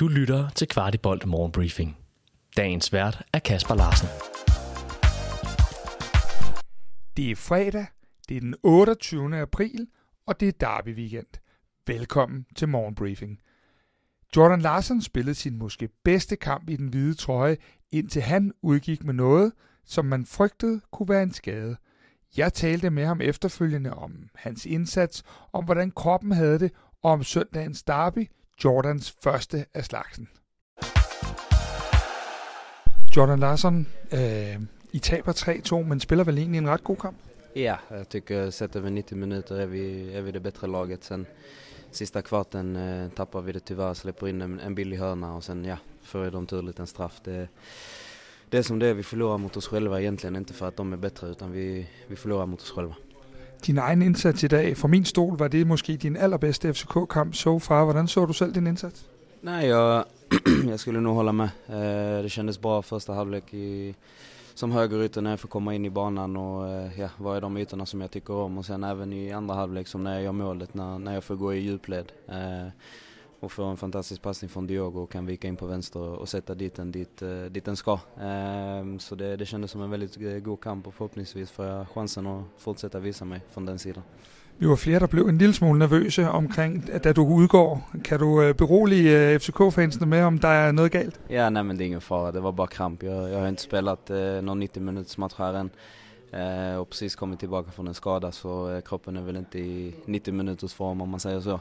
Du lytter til Kvartibolt Morgenbriefing. Dagens vært er Kasper Larsen. Det er fredag, det er den 28. april, og det er Derby weekend. Velkommen til Morgenbriefing. Jordan Larsen spillede sin måske bedste kamp i den hvide trøje, indtil han udgik med noget, som man frygtede kunne være en skade. Jeg talte med ham efterfølgende om hans indsats, om hvordan kroppen havde det, og om søndagens derby, Jordans første af slagsen. Jordan Larsson, øh, I taber 3-2, men spiller vel egentlig en ret god kamp? Ja, jag tycker sett över 90 minuter är vi, är vi det bättre laget. Sen sista kvarten eh, tappar vi det tyvärr, släpper in en, en billig hörna och sen ja, får de turligt en straff. Det, det är som det är, vi förlorar mot oss själva egentligen, inte för att de är bättre utan vi, vi förlorar mot oss själva. Din egen indsats i dag, for min stol, var det måske din allerbedste FCK-kamp så far. Hvordan så du selv din indsats? Nej, jag, jag skulle nog hålla med. Eh, det kändes bra första halvlek i, som högerytter när jag får komma in i banan och eh, ja, vad är de ytorna som jag tycker om och sen även i andra halvlek som när jag gör målet, när, när jag får gå i djupled. Eh, Eh, och får en fantastisk passning från Diogo och kan vika in på vänster och sätta dit den dit, eh, dit den ska. Eh, så det, det kändes som en väldigt eh, god kamp och förhoppningsvis får jag chansen att fortsätta visa mig från den sidan. Vi var flere, der blev en lille smule nervøse omkring, da du udgår. Kan du øh, berolige øh, FCK-fansene med, om der er noget galt? Ja, nej men det är ingen fara. Det var bara kramp. Jag, jag har inte spelat eh, någon 90 minuters match här än. Eh, och precis kommit tillbaka från en skada så eh, kroppen är väl inte i 90 minuters form om man säger så.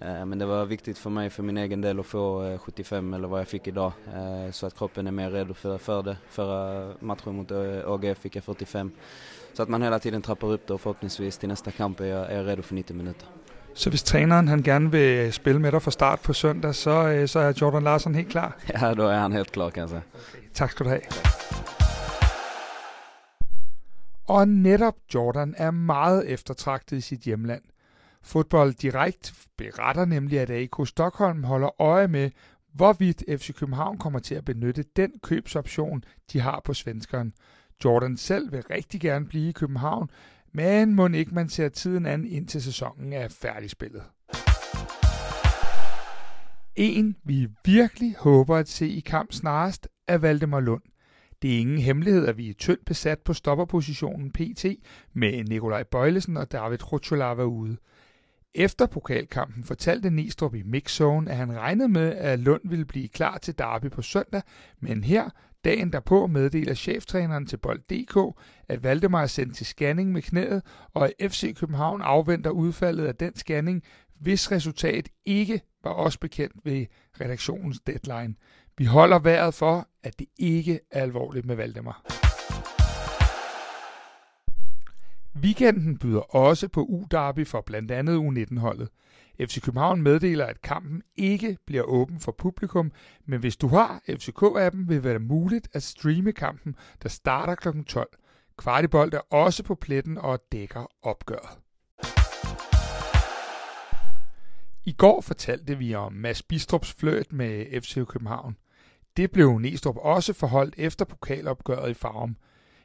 Eh, men det var viktigt för mig för min egen del att få eh, 75 eller vad jag fick idag. Eh, så att kroppen är mer redo för, för det. Förra matchen mot eh, AGF fick jag 45. Så att man hela tiden trappar upp det och förhoppningsvis till nästa kamp är jag, är jag redo för 90 minuter. Så hvis træneren han gerne vil spille med dig fra start på søndag, så, så er Jordan Larsen helt klar. Ja, då är han helt klar kan jag säga. Tak skal du have. Og netop Jordan er meget eftertragtet i sit hjemland. Fodbold Direkt beretter nemlig, at AK Stockholm holder øje med, hvorvidt FC København kommer til at benytte den købsoption, de har på svenskeren. Jordan selv vil rigtig gerne blive i København, men må ikke man ser tiden an indtil sæsonen er færdigspillet. En, vi virkelig håber at se i kamp snarest, er Valdemar Lund. Det er ingen hemmelighed, at vi er tyndt besat på stopperpositionen PT med Nikolaj Bøjlesen og David Rutscholava ude. Efter pokalkampen fortalte Nistrup i Mixzone, at han regnede med, at Lund ville blive klar til derby på søndag, men her, dagen derpå, meddeler cheftræneren til Bold.dk, at Valdemar er sendt til scanning med knæet, og at FC København afventer udfaldet af den scanning, hvis resultat ikke var også bekendt ved redaktionens deadline. Vi holder vejret for, at det ikke er alvorligt med Valdemar. Weekenden byder også på U-derby for blandt andet U19-holdet. FC København meddeler, at kampen ikke bliver åben for publikum, men hvis du har FCK-appen, vil det være muligt at streame kampen, der starter kl. 12. Kvartibold er også på pletten og dækker opgøret. I går fortalte vi om Mads Bistrups fløjt med FC København. Det blev Næstrup også forholdt efter pokalopgøret i Farum.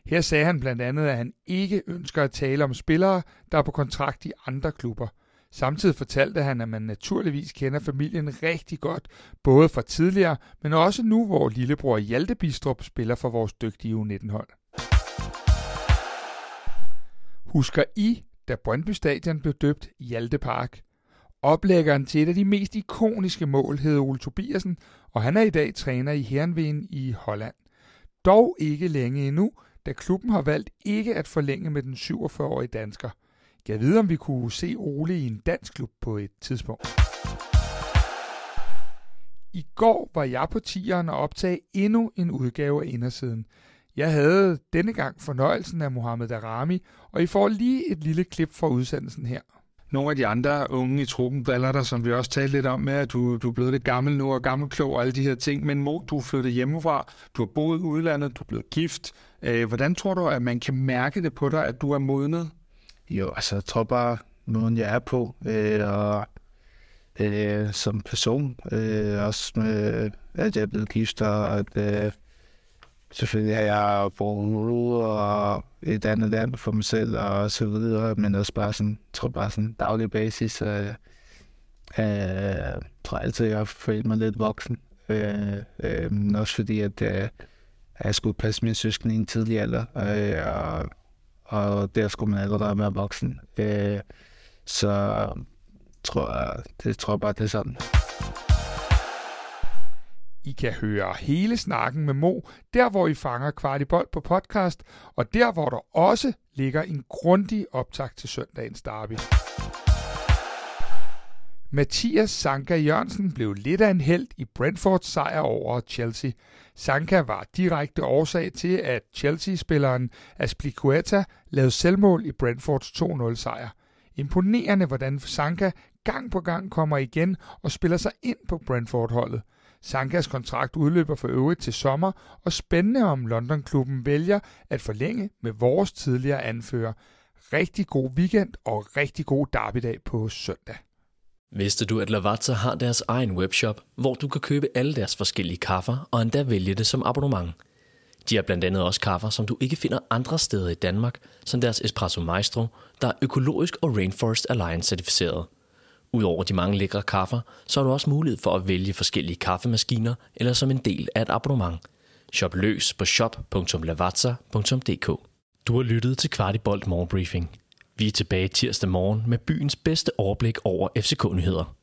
Her sagde han blandt andet, at han ikke ønsker at tale om spillere, der er på kontrakt i andre klubber. Samtidig fortalte han, at man naturligvis kender familien rigtig godt, både fra tidligere, men også nu, hvor lillebror Hjalte Bistrup spiller for vores dygtige U19-hold. Husker I, da Brøndby Stadion blev døbt Hjalte Park? Oplæggeren til et af de mest ikoniske mål hed Ole Tobiasen, og han er i dag træner i Herrenveen i Holland. Dog ikke længe endnu, da klubben har valgt ikke at forlænge med den 47-årige dansker. Jeg ved, om vi kunne se Ole i en dansk klub på et tidspunkt. I går var jeg på tieren og optage endnu en udgave af Indersiden. Jeg havde denne gang fornøjelsen af Mohamed Darami, og I får lige et lille klip fra udsendelsen her. Nogle af de andre unge i truppen driller dig, som vi også talte lidt om med, at du, du er blevet lidt gammel nu og gammelklog og alle de her ting. Men Mo, du er flyttet hjemmefra, du har boet i udlandet, du er blevet gift. Øh, hvordan tror du, at man kan mærke det på dig, at du er modnet? Jo, altså jeg tror bare, måden jeg er på, øh, og øh, som person, øh, også med, at jeg er blevet gift, og at øh, selvfølgelig har jeg boet ude og et andet land for mig selv, og så videre, men også bare sådan, tror bare sådan daglig basis, øh, øh, tror altid, jeg har følt mig lidt voksen. Øh, øh, men også fordi, at øh, jeg skulle passe min søskende i en tidlig alder, øh, og, og der skulle man allerede være voksen. Øh, så tror jeg, det tror jeg bare, det er sådan. I kan høre hele snakken med Mo, der hvor I fanger Kvartibold på podcast, og der hvor der også ligger en grundig optag til søndagens derby. Mathias Sanka Jørgensen blev lidt af en held i Brentfords sejr over Chelsea. Sanka var direkte årsag til, at Chelsea-spilleren Aspliqueta lavede selvmål i Brentfords 2-0 sejr. Imponerende, hvordan Sanka gang på gang kommer igen og spiller sig ind på Brentford-holdet. Sankas kontrakt udløber for øvrigt til sommer, og spændende om London-klubben vælger at forlænge med vores tidligere anfører. Rigtig god weekend og rigtig god derbydag på søndag. Vidste du, at Lavazza har deres egen webshop, hvor du kan købe alle deres forskellige kaffer og endda vælge det som abonnement? De har blandt andet også kaffer, som du ikke finder andre steder i Danmark, som deres Espresso Maestro, der er økologisk og Rainforest Alliance certificeret. Udover de mange lækre kaffer, så har du også mulighed for at vælge forskellige kaffemaskiner eller som en del af et abonnement. Shop løs på shop.lavazza.dk Du har lyttet til Kvartibolt Morgenbriefing. Vi er tilbage tirsdag morgen med byens bedste overblik over FCK-nyheder.